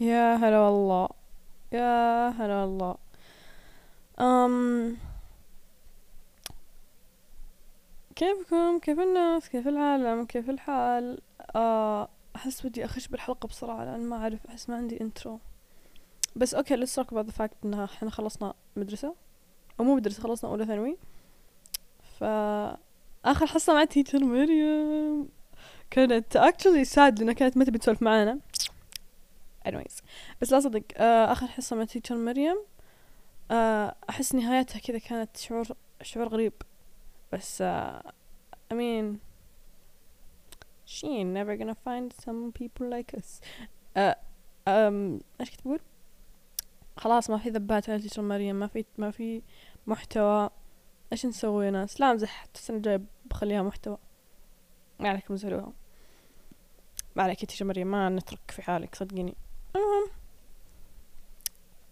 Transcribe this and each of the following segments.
يا هلا والله. يا هلا والله. أم كيفكم؟ كيف الناس؟ كيف العالم؟ كيف الحال؟ آه، أحس بدي أخش بالحلقة بسرعة لأن ما أعرف أحس ما عندي intro بس okay let's talk about the fact إنها إحنا خلصنا مدرسة. أو مو مدرسة خلصنا أولى ثانوي. فآخر حصة مع teacher مريم. كانت actually sad لأنها كانت ما تبي تسولف معانا. Anyways. بس لا صدق آه آخر حصة مع تيتر مريم آه أحس نهايتها كذا كانت شعور شعور غريب. بس آه I mean she ain't never gonna find some people like us. آه إيش كنت بقول خلاص ما في ذبات على تيتر مريم ما في ما في محتوى. إيش نسوي يا ناس؟ لا أمزح السنة الجاية بخليها محتوى. ما عليكم زعلوها ما عليك يا تيجي مريم ما نترك في حالك صدقيني. المهم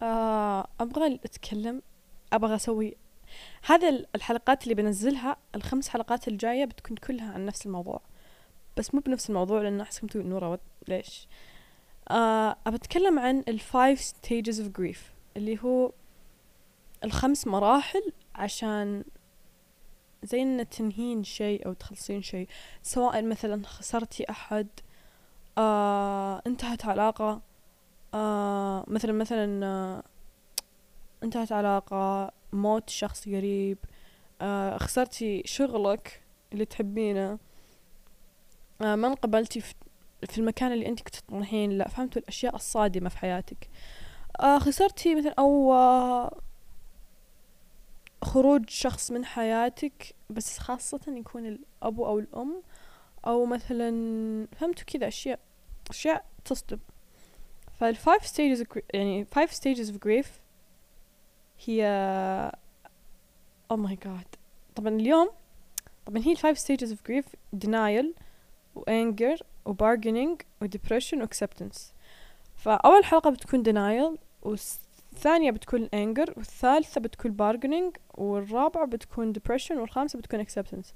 آه أبغى أتكلم أبغى أسوي هذا الحلقات اللي بنزلها الخمس حلقات الجاية بتكون كلها عن نفس الموضوع. بس مو بنفس الموضوع أحسكم تقول نورة ود- ليش؟ آه أبى أتكلم عن ال five stages of grief اللي هو الخمس مراحل عشان زي ان تنهين شيء أو تخلصين شيء. سواء مثلا خسرتي أحد آه انتهت علاقة آه مثلا مثلا آه انتهت علاقة موت شخص قريب آه خسرتي شغلك اللي تحبينه آه ما انقبلتي في, المكان اللي انت كنت تطمحين لا فهمتوا الأشياء الصادمة في حياتك. آه خسرتي مثلا أو آه خروج شخص من حياتك بس خاصة يكون الأبو أو الأم أو مثلا فهمتوا كذا؟ أشياء أشياء تصدم. فالفايف stages of, يعني five stages of grief هي oh my god طبعا اليوم طبعا هي الفايف stages of grief denial و anger و bargaining و depression و acceptance فأول حلقة بتكون denial والثانية بتكون anger والثالثة بتكون bargaining والرابعة بتكون depression والخامسة بتكون acceptance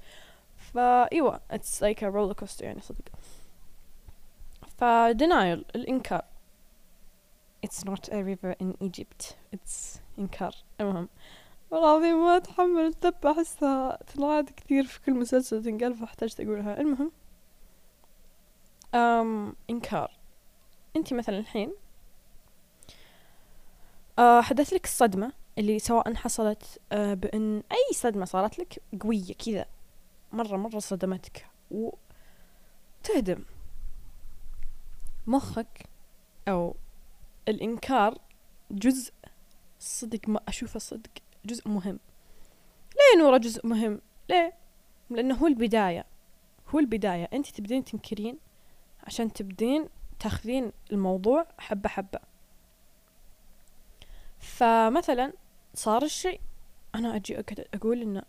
فأيوة it's like a roller coaster يعني صدق ف denial الإنكار it's not a river in Egypt. It's إنكار المهم. والله العظيم ما أتحمل الدب. أحسها تنعاد كثير في كل مسلسل تنقال فاحتجت أقولها المهم. أم إنكار أنت مثلا الحين. آه حدث لك الصدمة اللي سواء حصلت آه بأن أي صدمة صارت لك قوية كذا. مرة مرة صدمتك. وتهدم. مخك أو الإنكار جزء صدق ما أشوفه صدق جزء مهم. ليه نورة جزء مهم؟ ليه؟ لأنه هو البداية هو البداية. أنت تبدين تنكرين عشان تبدين تاخذين الموضوع حبة حبة. فمثلا صار الشيء أنا أجي أقول إنه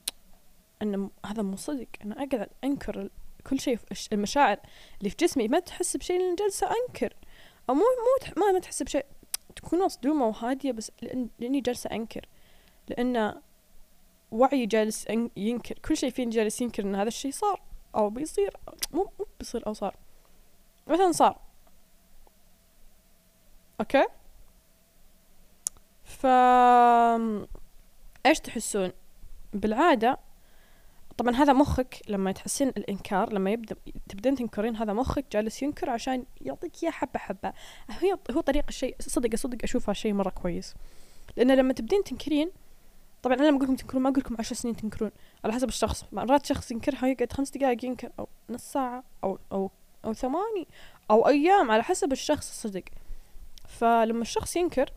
إن هذا مو صدق. أنا أقعد أنكر كل شيء المشاعر اللي في جسمي. ما تحس بشيء لأن جالسة أنكر. أو مو مو ما ما تحس بشيء. تكون مصدومة وهادية بس لأن لأني جالسة أنكر. لأن وعي جالس ينكر. كل شيء فيني جالس ينكر إن هذا الشيء صار أو بيصير. مو مو بيصير أو صار. مثلا صار. أوكي؟ ف إيش تحسون؟ بالعادة طبعا هذا مخك لما تحسين الإنكار لما يبدا تبدين تنكرين هذا مخك جالس ينكر عشان يعطيك إياه حبة حبة. هي هو طريق الشيء صدق صدق أشوفها شيء مرة كويس. لأن لما تبدين تنكرين طبعا أنا لما أقول لكم تنكرون ما أقول لكم عشر سنين تنكرون. على حسب الشخص. مرات شخص ينكرها يقعد خمس دقائق ينكر أو نص ساعة أو أو أو ثواني أو أيام على حسب الشخص الصدق. فلما الشخص ينكر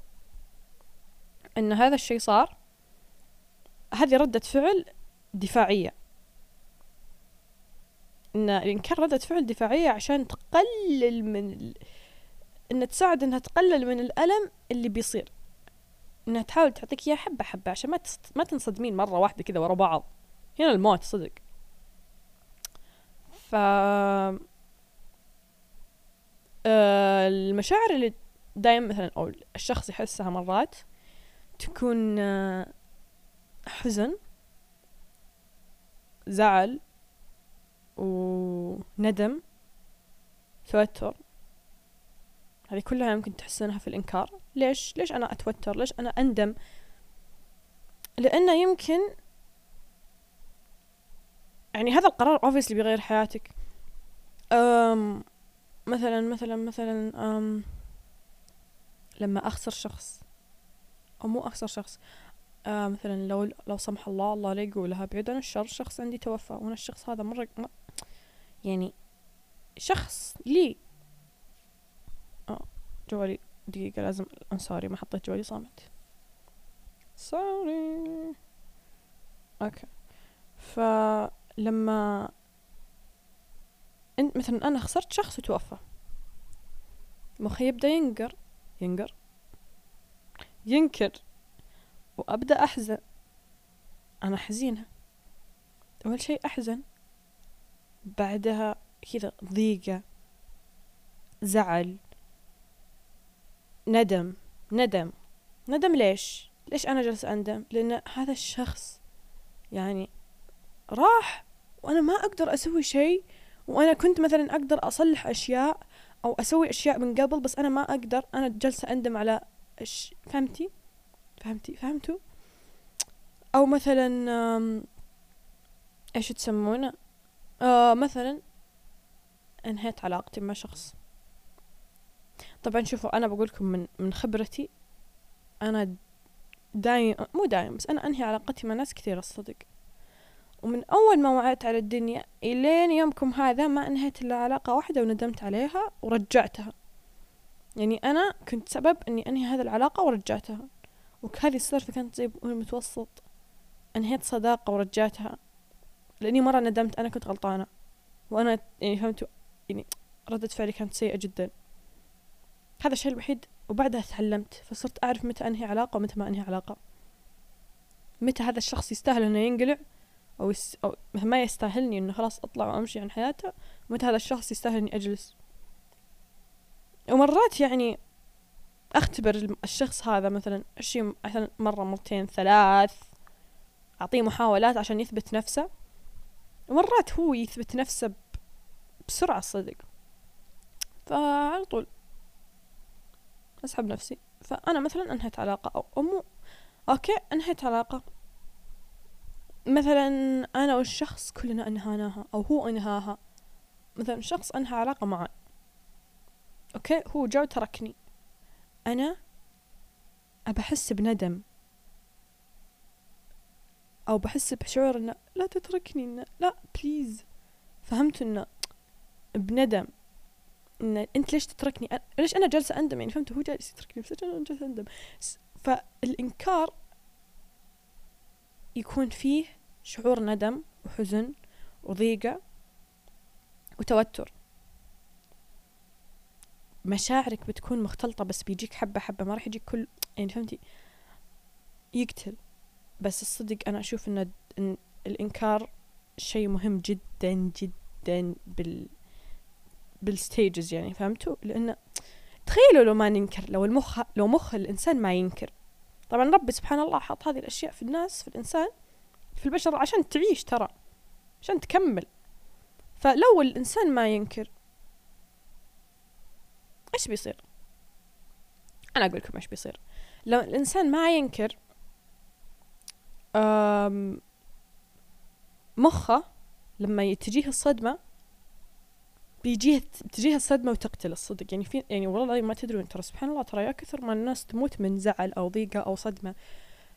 إن هذا الشيء صار هذه ردة فعل دفاعية. إن الانكار ردة فعل دفاعية عشان تقلل من ال... إن تساعد إنها تقلل من الألم اللي بيصير. إنها تحاول تعطيك اياه حبة حبة عشان ما تست... ما تنصدمين مرة واحدة كذا ورا بعض. هنا الموت صدق. ف آه، المشاعر اللي دايما مثلا أو الشخص يحسها مرات تكون آه، حزن زعل وندم توتر هذه كلها يمكن تحسنها في الإنكار. ليش؟ ليش أنا أتوتر؟ ليش أنا أندم؟ لأنه يمكن يعني هذا القرار obviously بيغير حياتك. أم مثلا مثلا مثلا أم لما أخسر شخص أو مو أخسر شخص آه مثلا لو لو سمح الله الله لا يقولها بعيد عن الشر شخص عندي توفى وأنا الشخص هذا مرة يعني شخص لي. آه جوالي دقيقة لازم سوري ما حطيت جوالي صامت. sorry okay. فلما انت مثلا أنا خسرت شخص وتوفى. مخي يبدأ ينكر ينكر ينكر وأبدأ أحزن. أنا حزينه أول شيء أحزن. بعدها كذا ضيقة زعل ندم ندم. ندم ليش؟ ليش أنا جالسة أندم؟ لأن هذا الشخص يعني راح وأنا ما أقدر أسوي شيء وأنا كنت مثلا أقدر أصلح أشياء أو أسوي أشياء من قبل بس أنا ما أقدر. أنا جالسة أندم على إيش؟ فهمتي؟ فهمتي؟ فهمتوا؟ أو مثلا إيش تسمونه آه مثلا انهيت علاقتي مع شخص. طبعا شوفوا أنا بقولكم من من خبرتي أنا دايم مو دايم بس أنا أنهي علاقتي مع ناس كثير الصدق. ومن أول ما وعيت على الدنيا إلين يومكم هذا ما انهيت إلا علاقة واحدة وندمت عليها ورجعتها. يعني أنا كنت سبب إني أنهي هذه العلاقة ورجعتها. وهذه السالفة كانت زي المتوسط انهيت صداقة ورجعتها. لأني مرة ندمت أنا كنت غلطانة. وأنا يعني فهمتوا يعني ردة فعلي كانت سيئة جدا. هذا الشيء الوحيد. وبعدها تعلمت فصرت أعرف متى أنهي علاقة ومتى ما أنهي علاقة. متى هذا الشخص يستاهل أنه ينقلع؟ أو, يس... أو ما يستاهلني أنه خلاص أطلع وأمشي عن حياته؟ ومتى هذا الشخص يستاهل أني أجلس؟ ومرات يعني أختبر الشخص هذا مثلا أشي مثلا مرة مرتين ثلاث أعطيه محاولات عشان يثبت نفسه. ومرات هو يثبت نفسه بسرعة صدق. فعلى طول. أسحب نفسي. فأنا مثلا أنهيت علاقة أو أمو okay أنهيت علاقة. مثلا أنا والشخص كلنا أنهاناها أو هو أنهاها. مثلا شخص أنهى علاقة معي. okay هو جا وتركني أنا أبى أحس بندم. أو بحس بشعور إنه لا تتركني إنه لا بليز فهمت إنه بندم. ان أنت ليش تتركني؟ أنا ليش أنا جالسة أندم؟ يعني فهمت؟ هو جالس يتركني بس أنا جالسة أندم؟ فالإنكار يكون فيه شعور ندم وحزن وضيقة وتوتر. مشاعرك بتكون مختلطة بس بيجيك حبة حبة. ما راح يجيك كل يعني فهمتي؟ يقتل. بس الصدق أنا أشوف إن الإنكار شيء مهم جدا جدا بال بالستيجز يعني فهمتوا؟ لأنه تخيلوا لو ما ننكر لو المخ لو مخ الإنسان ما ينكر. طبعا ربي سبحان الله حط هذه الأشياء في الناس في الإنسان في البشر عشان تعيش ترى عشان تكمل. فلو الإنسان ما ينكر إيش بيصير؟ أنا أقول لكم إيش بيصير. لو الإنسان ما ينكر مخه لما تجيه الصدمة بيجيها تجيها الصدمة وتقتل الصدق. يعني في يعني والله ما تدرون ترى سبحان الله ترى يا كثر ما الناس تموت من زعل أو ضيقة أو صدمة.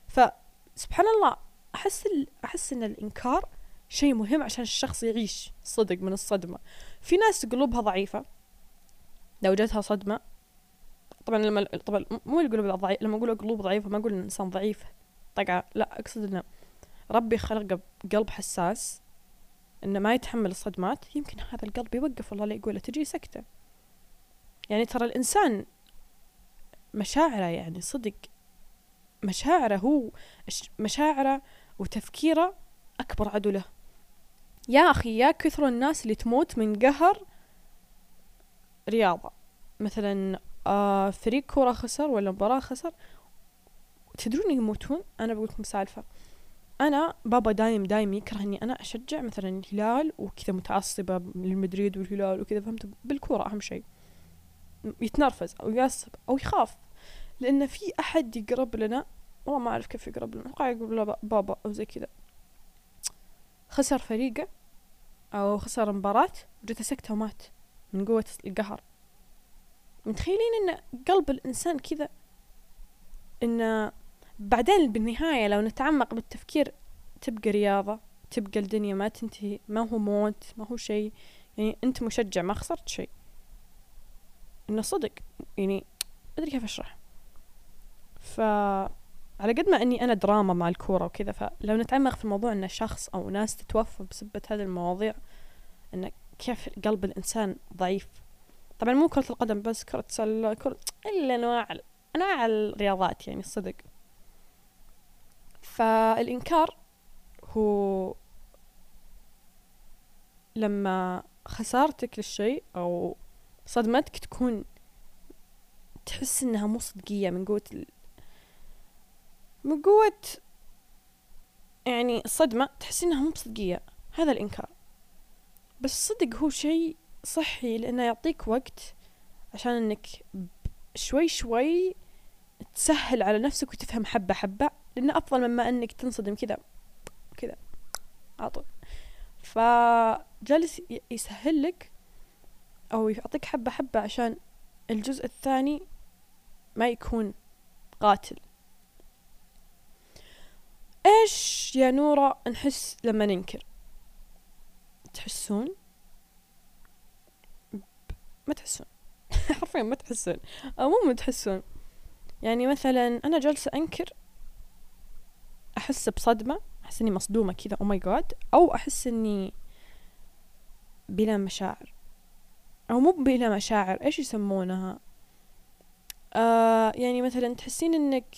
فسبحان الله أحس أحس إن الإنكار شيء مهم عشان الشخص يعيش صدق من الصدمة. في ناس قلوبها ضعيفة لو جتها صدمة. طبعا لما طبعا مو القلوب ضعيفة لما أقول قلوب ضعيفة ما أقول الإنسان ضعيف. طقعة لا أقصد إنه ربي خلقه بقلب حساس إنه ما يتحمل الصدمات. يمكن هذا القلب يوقف والله لا يقوله. تجي سكتة. يعني ترى الإنسان مشاعره يعني صدق مشاعره هو مشاعره وتفكيره أكبر عدو له يا أخي يا كثر الناس اللي تموت من قهر رياضة. مثلا آه فريق كورة خسر ولا مباراة خسر تدرون يموتون؟ أنا بقول لكم سالفة. أنا بابا دايم دايم يكره اني أنا أشجع مثلا الهلال وكذا متعصبة للمدريد والهلال وكذا فهمت؟ بالكورة أهم شيء. يتنرفز أو يعصب أو يخاف. لأن في أحد يقرب لنا؟ والله ما أعرف كيف يقرب لنا. أتوقع يقول له بابا أو زي كذا. خسر فريقه أو خسر مباراة وجته سكتة ومات من قوة القهر. متخيلين إن قلب الإنسان كذا؟ إن بعدين بالنهاية لو نتعمق بالتفكير تبقى رياضة تبقى الدنيا ما تنتهي ما هو موت ما هو شيء يعني أنت مشجع ما خسرت شيء إنه صدق. يعني أدري كيف أشرح. ف على قد ما أني أنا دراما مع الكورة وكذا فلو نتعمق في الموضوع ان شخص أو ناس تتوفى بسبة هذه المواضيع إن كيف قلب الإنسان ضعيف. طبعا مو كرة القدم بس كرة السلة كرة إلا أنواع أنواع الرياضات يعني الصدق. فالإنكار هو لما خسارتك للشيء أو صدمتك تكون تحس إنها مو صدقية من قوة ال... من قوة يعني الصدمة تحس إنها مو صدقية هذا الإنكار. بس صدق هو شيء صحي لأنه يعطيك وقت عشان إنك شوي شوي تسهل على نفسك وتفهم حبة حبة. لأنه أفضل مما إنك تنصدم كذا كذا على طول. يسهل لك أو يعطيك حبة حبة عشان الجزء الثاني ما يكون قاتل. إيش يا نورة نحس لما ننكر؟ تحسون؟ ما تحسون. حرفيا ما تحسون. أو مو ما تحسون. يعني مثلا أنا جالسة أنكر أحس بصدمة أحس إني مصدومة كذا أو ماي جاد أو أحس إني بلا مشاعر. أو مو بلا مشاعر إيش يسمونها؟ آه يعني مثلا تحسين إنك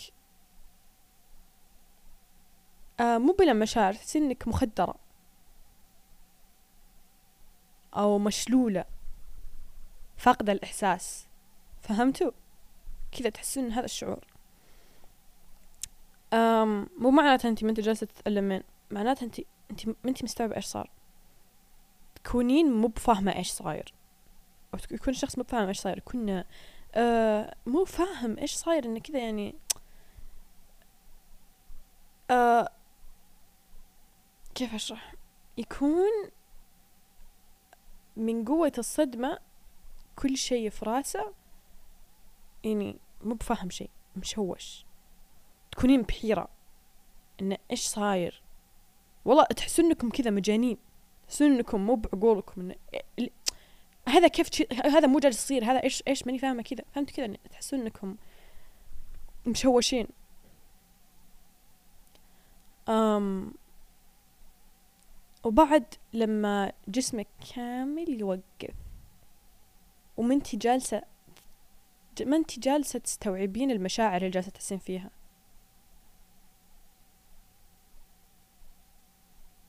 آه مو بلا مشاعر تحسين إنك مخدرة. أو مشلولة. فاقدة الإحساس. فهمتوا؟ كذا تحسون هذا الشعور. مو معناتها أنت ما أنت جالسة تتألمين معناتها أنت أنت ما أنت مستوعبة إيش صار. تكونين مو بفاهمة إيش صاير. أو يكون الشخص مو بفاهم إيش صاير. يكون آه مو فاهم إيش صاير إنه كذا يعني آه كيف أشرح؟ يكون من قوة الصدمة كل شيء في راسه يعني مو بفاهم شيء مشوش. تكونين بحيرة. إن إيش صاير؟ والله تحسون إنكم كذا مجانين. تحسون إنكم مو بعقولكم. إن هذا كيف. هذا مو جالس يصير. هذا إيش إيش ماني فاهمة كذا. فهمت كذا؟ تحسون إنكم مشوشين. أم وبعد لما جسمك كامل يوقف وما جالسة ما انت جالسة تستوعبين المشاعر اللي جالسة تحسين فيها.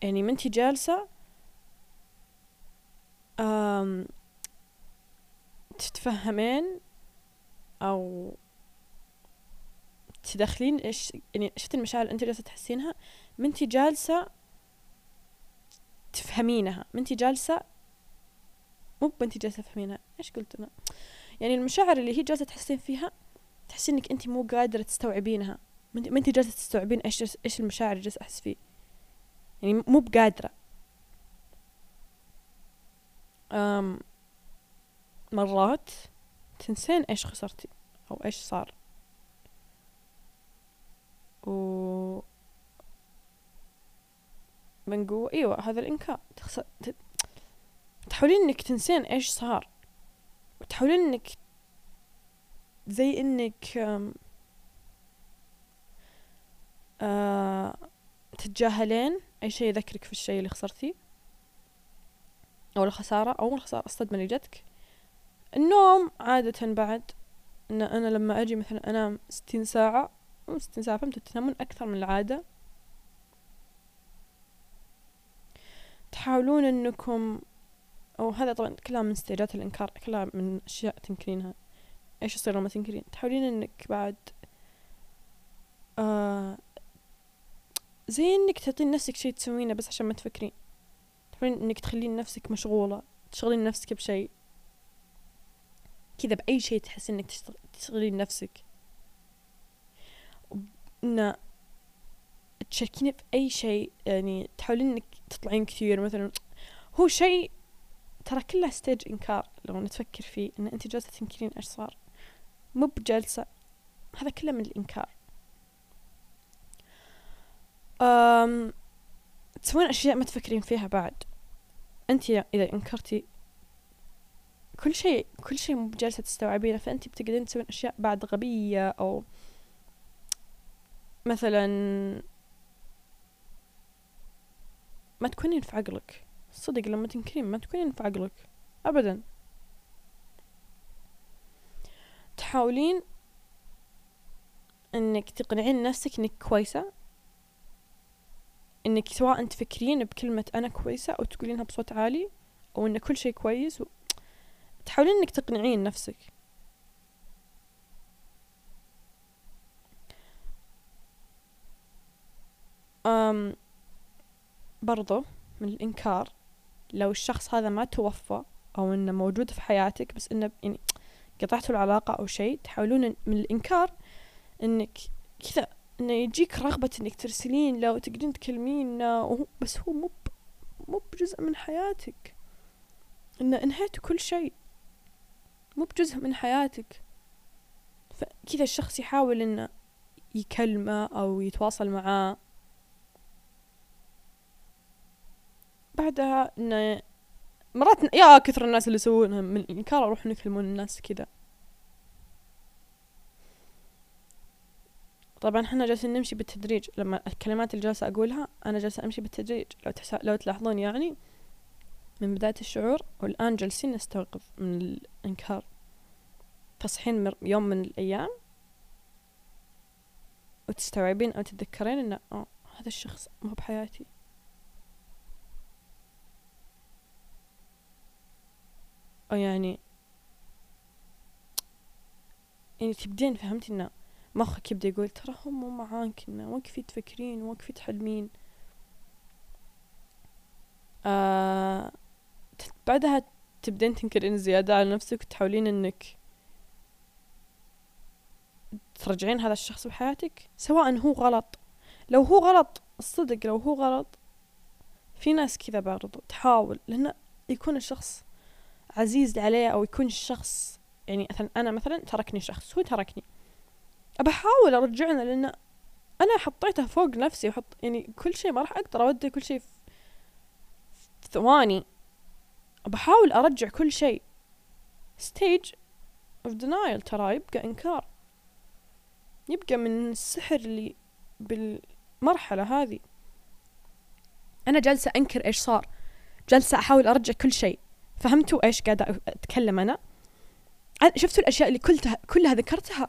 يعني ما انت جالسة أم تتفهمين أو تدخلين إيش يعني شفت المشاعر اللي انت جالسة تحسينها؟ ما انت جالسة تفهمينها ما انت جالسة مو بنتي جالسة تفهمينها إيش قلت أنا؟ يعني المشاعر اللي هي جالسة تحسين فيها تحسين إنك انت مو قادرة تستوعبينها. ما انت جالسة تستوعبين إيش إيش المشاعر اللي جالسة أحس فيه. يعني مو بقادرة. أم مرات تنسين إيش خسرتي أو إيش صار. و من قوة إيوه هذا الإنكار. تخسر تحاولين إنك تنسين إيش صار. وتحاولين إنك زي إنك آه تتجاهلين. أي شيء يذكرك في الشيء اللي خسرتيه أو الخسارة أو الخسارة الصدمة اللي جتك النوم عادة بعد إن أنا لما أجي مثلا أنام ستين ساعة مو ستين ساعة فهمتوا تنامون أكثر من العادة. تحاولون إنكم أو هذا طبعا كلها من ستيجات الإنكار كلها من أشياء تنكرينها. إيش يصير لما تنكرين؟ تحاولين إنك بعد آه زي إنك تعطين نفسك شيء تسوينه بس عشان ما تفكرين. تحاولين إنك تخلين نفسك مشغولة تشغلين نفسك بشيء كذا بأي شيء تحس إنك تشتغلين نفسك. إن تشاركين في أي شيء يعني تحاولين إنك تطلعين كثير. مثلا هو شيء ترى كله ستيج إنكار. لو نتفكر فيه إن أنت جالسة تنكرين إيش صار. مو بجالسة هذا كله من الإنكار. أم تسوين أشياء ما تفكرين فيها بعد. أنت إذا أنكرتي كل شيء كل شيء مو بجالسة تستوعبينه فأنت بتقدرين تسوين أشياء بعد غبية أو مثلا ما تكونين في عقلك. صدق لما تنكرين ما تكونين في عقلك. أبدا. تحاولين إنك تقنعين نفسك إنك كويسة. إنك سواء تفكرين بكلمة أنا كويسة أو تقولينها بصوت عالي أو إن كل شيء كويس و... تحاولين إنك تقنعين نفسك. أم برضو من الإنكار لو الشخص هذا ما توفى أو إنه موجود في حياتك بس إنه يعني قطعتوا العلاقة أو شيء تحاولون من الإنكار إنك كذا إنه يجيك رغبة إنك ترسلين له وتقدرين تكلمينه وهو بس هو مو مو بجزء من حياتك. إنه انهيتوا كل شيء. مو بجزء من حياتك. فكذا الشخص يحاول إنه يكلمه أو يتواصل معاه. بعدها إنه مرات يا كثر الناس اللي يسوونها من الإنكار يروحون يكلمون الناس كذا. طبعا إحنا جالسين نمشي بالتدريج. لما الكلمات اللي جالسة أقولها أنا جالسة أمشي بالتدريج. لو, تحس... لو تلاحظون يعني من بداية الشعور والآن جالسين نستوقف من الإنكار. تصحين من يوم من الأيام وتستوعبين أو تتذكرين إن أوه هذا الشخص ما هو بحياتي. أو يعني يعني تبدين فهمتي إنه مخك يبدأ يقول ترى هم مو معاك إنه وقفي تفكرين وقفي تحلمين آه بعدها تبدين تنكرين زيادة على نفسك وتحاولين إنك ترجعين هذا الشخص بحياتك سواء هو غلط. لو هو غلط الصدق لو هو غلط في ناس كذا برضو تحاول لأن يكون الشخص عزيز عليه أو يكون الشخص يعني مثلا أنا مثلا تركني شخص هو تركني. بحاول أرجعنا لأن أنا حطيته فوق نفسي وحط يعني كل شيء ما راح أقدر أودي كل شيء في ثواني. بحاول أرجع كل شيء. Stage of denial ترى يبقى إنكار. يبقى من السحر اللي بالمرحلة هذه. أنا جالسة أنكر إيش صار. جالسة أحاول أرجع كل شيء. فهمتوا إيش قاعدة أتكلم أنا؟ شفتوا الأشياء اللي كلها كلها ذكرتها؟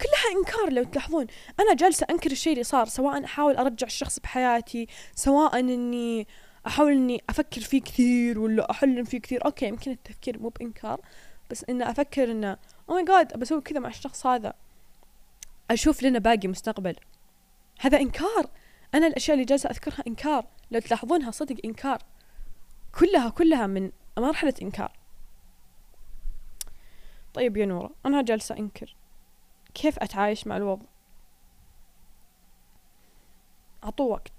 كلها إنكار لو تلاحظون. أنا جالسة أنكر الشيء اللي صار سواء أحاول أرجع الشخص بحياتي سواء إني أحاول إني أفكر فيه كثير ولا أحلم فيه كثير. okay يمكن التفكير مو بإنكار بس إنه أفكر إنه oh my God بسوي كذا مع الشخص هذا. أشوف لنا باقي مستقبل. هذا إنكار. أنا الأشياء اللي جالسة أذكرها إنكار. لو تلاحظونها صدق إنكار. كلها كلها من مرحلة إنكار. طيب يا نورة أنا جالسة أنكر. كيف أتعايش مع الوضع؟ أعطوه وقت.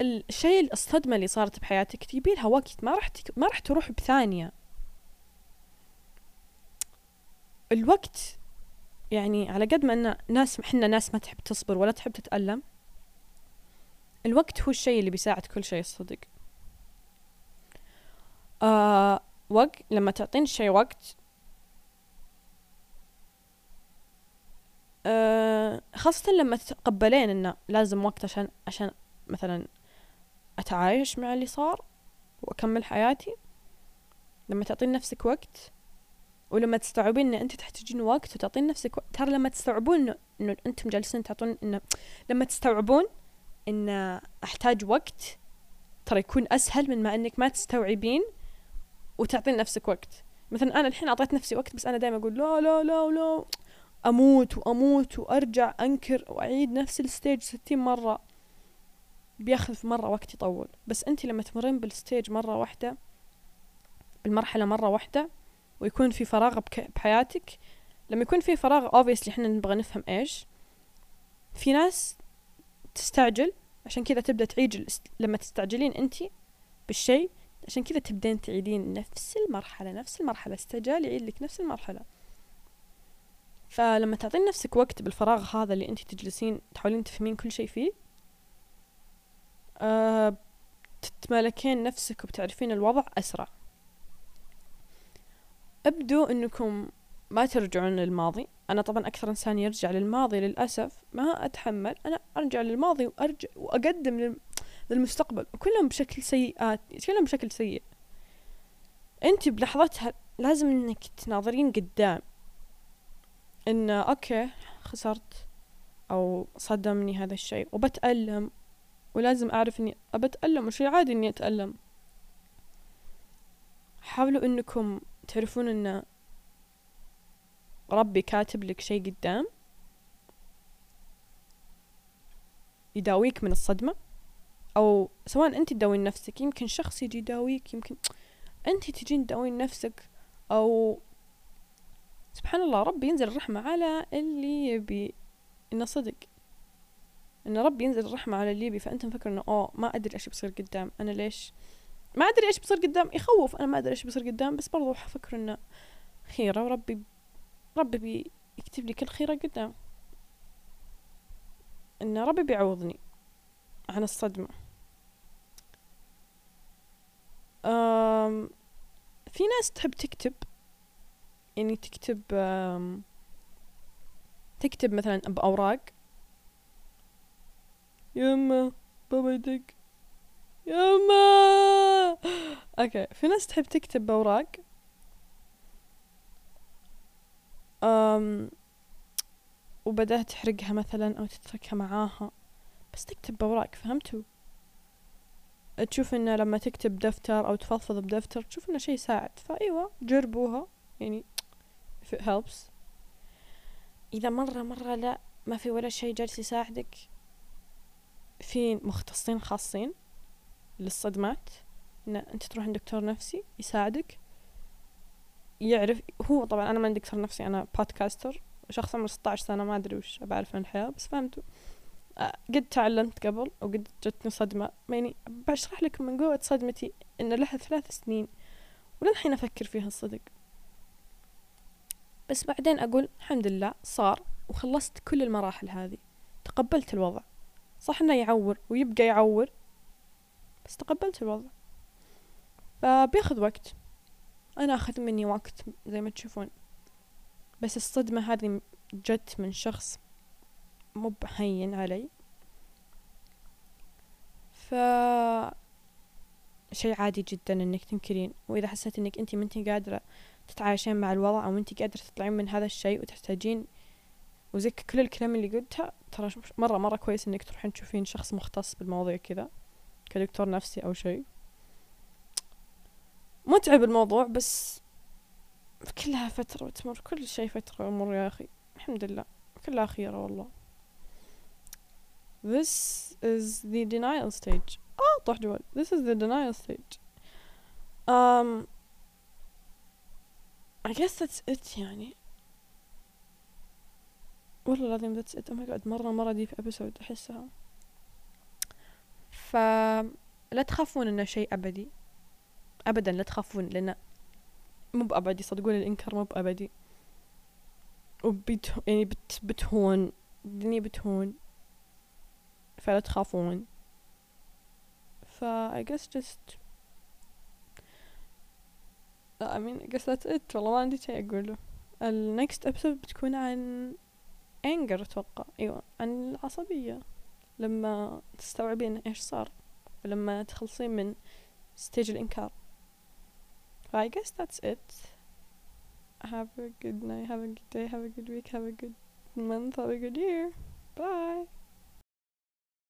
الشيء الصدمة اللي صارت بحياتك تجيبي لها وقت ما راح. ما راح تروح بثانية. الوقت يعني على قد ما إن ناس إحنا ناس ما تحب تصبر ولا تحب تتألم الوقت هو الشيء اللي بيساعد كل شيء الصدق. آه وقت لما تعطين الشيء وقت خاصة لما تتقبلين انه لازم وقت عشان عشان مثلا أتعايش مع اللي صار وأكمل حياتي لما تعطين نفسك وقت ولما تستوعبين إن أنت تحتاجين وقت وتعطين نفسك وقت ترى لما تستوعبون انه أنتم جالسين تعطون إنه لما تستوعبون إن أحتاج وقت ترى يكون أسهل من ما إنك ما تستوعبين وتعطين نفسك وقت. مثلا أنا الحين أعطيت نفسي وقت بس أنا دائما أقول لا لا لا لا. أموت وأموت وأرجع أنكر وأعيد نفس ال stage ستين مرة. بياخذ مرة وقت يطول. بس أنت لما تمرين بال stage مرة واحدة بالمرحلة مرة واحدة ويكون في فراغ بحياتك لما يكون في فراغ obviously إحنا نبغى نفهم إيش. في ناس تستعجل عشان كذا تبدأ تعيد. لما تستعجلين أنت بالشيء عشان كذا تبدين تعيدين نفس المرحلة نفس المرحلة استعجال يعيد لك نفس المرحلة. فلما تعطين نفسك وقت بالفراغ هذا اللي انت تجلسين تحاولين تفهمين كل شيء فيه أه تتمالكين نفسك وبتعرفين الوضع أسرع. ابدوا إنكم ما ترجعون للماضي. أنا طبعا أكثر إنسان يرجع للماضي للأسف. ما أتحمل. أنا أرجع للماضي وأرجع وأقدم لل- للمستقبل. وكلهم بشكل سيئات كلهم بشكل سيء. انت بلحظتها لازم إنك تناظرين قدام. إن أوكي خسرت أو صدمني هذا الشيء وبتألم ولازم أعرف إني أبتألم وشي عادي إني أتألم. حاولوا إنكم تعرفون إن ربي كاتب لك شيء قدام يداويك من الصدمة أو سواء أنت تداوين نفسك يمكن شخص يجي يداويك يمكن أنت تجين تداوين نفسك أو سبحان الله ربي ينزل الرحمة على اللي يبي. إنه صدق. إن ربي ينزل الرحمة على اللي يبي. فأنت مفكر إنه أوه ما أدري إيش بيصير قدام. أنا ليش؟ ما أدري إيش بيصير قدام. يخوف. أنا ما أدري إيش بيصير قدام. بس برضو أفكر إنه خيرة. وربي ربي بيكتب لي كل خيرة قدام. إن ربي بيعوضني عن الصدمة. أم في ناس تحب تكتب. يعني تكتب تكتب مثلا بأوراق. يما بابا يدق. يما أوكي في ناس تحب تكتب بأوراق. أم وبدأت تحرقها مثلا أو تتركها معاها. بس تكتب بأوراق فهمتوا؟ تشوف إنه لما تكتب دفتر أو تفضفض بدفتر تشوف إنه شي يساعد. فأيوة جربوها. يعني if it helps. إذا مرة مرة لا ما في ولا شي جالس يساعدك. في مختصين خاصين للصدمات. إن أنت تروح عند دكتور نفسي يساعدك. يعرف هو طبعا أنا ما عندي دكتور نفسي أنا بودكاستر شخص عمره 16 سنة ما أدري وش بعرف عن الحياة بس فهمتوا آه، قد تعلمت قبل وقد جتني صدمة. يعني بشرح لكم من قوة صدمتي إن لها ثلاث سنين وللحين أفكر فيها الصدق. بس بعدين أقول الحمد لله صار وخلصت كل المراحل هذه. تقبلت الوضع. صح إنه يعور ويبقى يعور بس تقبلت الوضع. فبياخذ وقت. أنا أخذ مني وقت زي ما تشوفون. بس الصدمة هذه جت من شخص مو بهين علي. ف شيء عادي جدا إنك تنكرين. وإذا حسيت إنك انت ما انت قادرة تتعايشين مع الوضع أو انت قادرة تطلعين من هذا الشيء وتحتاجين وزي كل الكلام اللي قلتها ترى مرة مرة كويس إنك تروحين تشوفين شخص مختص بالمواضيع كذا كدكتور نفسي أو شيء. متعب الموضوع بس كلها فترة وتمر كل شيء فترة ومر يا أخي. الحمد لله. كلها خيرة والله. This is the denial stage. آه طح جوال. This is the denial stage. Um, I guess that's it يعني. والله العظيم that's it. Oh my god. مرة مرة دي في episode أحسها. فلا تخافون إنه شيء أبدي. أبدا لا تخافون لأن مو بأبدي. صدقوني الإنكار مو بأبدي. وبت يعني بت بتهون. الدنيا بتهون. فلا تخافون. ف I guess just I mean I guess that's it والله ما عندي شيء أقوله ال next episode بتكون عن anger أتوقع أيوة عن العصبية لما تستوعبين إيش صار ولما تخلصين من ستيج الإنكار I guess that's it. Have a good night, have a good day, have a good week, have a good month, have a good year. Bye.